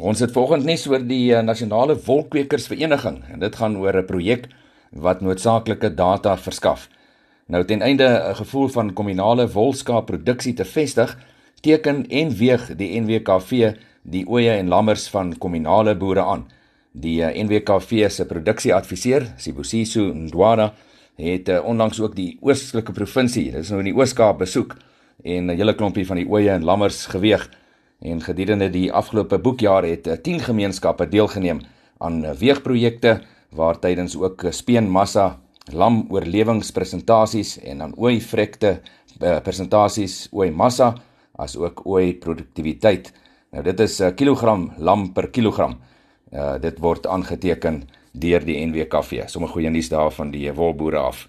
Ons het vanoggend nes oor die eh, nasionale wolkwekersvereniging en dit gaan oor 'n projek wat noodsaaklike data verskaf. Nou ten einde 'n gevoel van kommunale wolskaapproduksie te vestig, teken en weeg die NWKV die oeye en lammers van kommunale boere aan. Die eh, NWKV se produksieadviseur, Sibusiso Ndwana, het eh, onlangs ook die oostelike provinsie, dis nou in die Oos-Kaap besoek en 'n hele klompie van die oeye en lammers geweeg. En gedurende die afgelope boekjaar het 10 eh, gemeenskappe deelgeneem aan eh, weegprojekte waar tydens ook eh, speenmassa, lam oorlewingspresentasies en dan ooi vrekte presentasies, ooi massa as ook ooi produktiwiteit. Nou dit is 'n kilogram lam per kilogram. Uh dit word aangeteken deur die NWKV. Sommige goeie nuus daar van die wolboere af.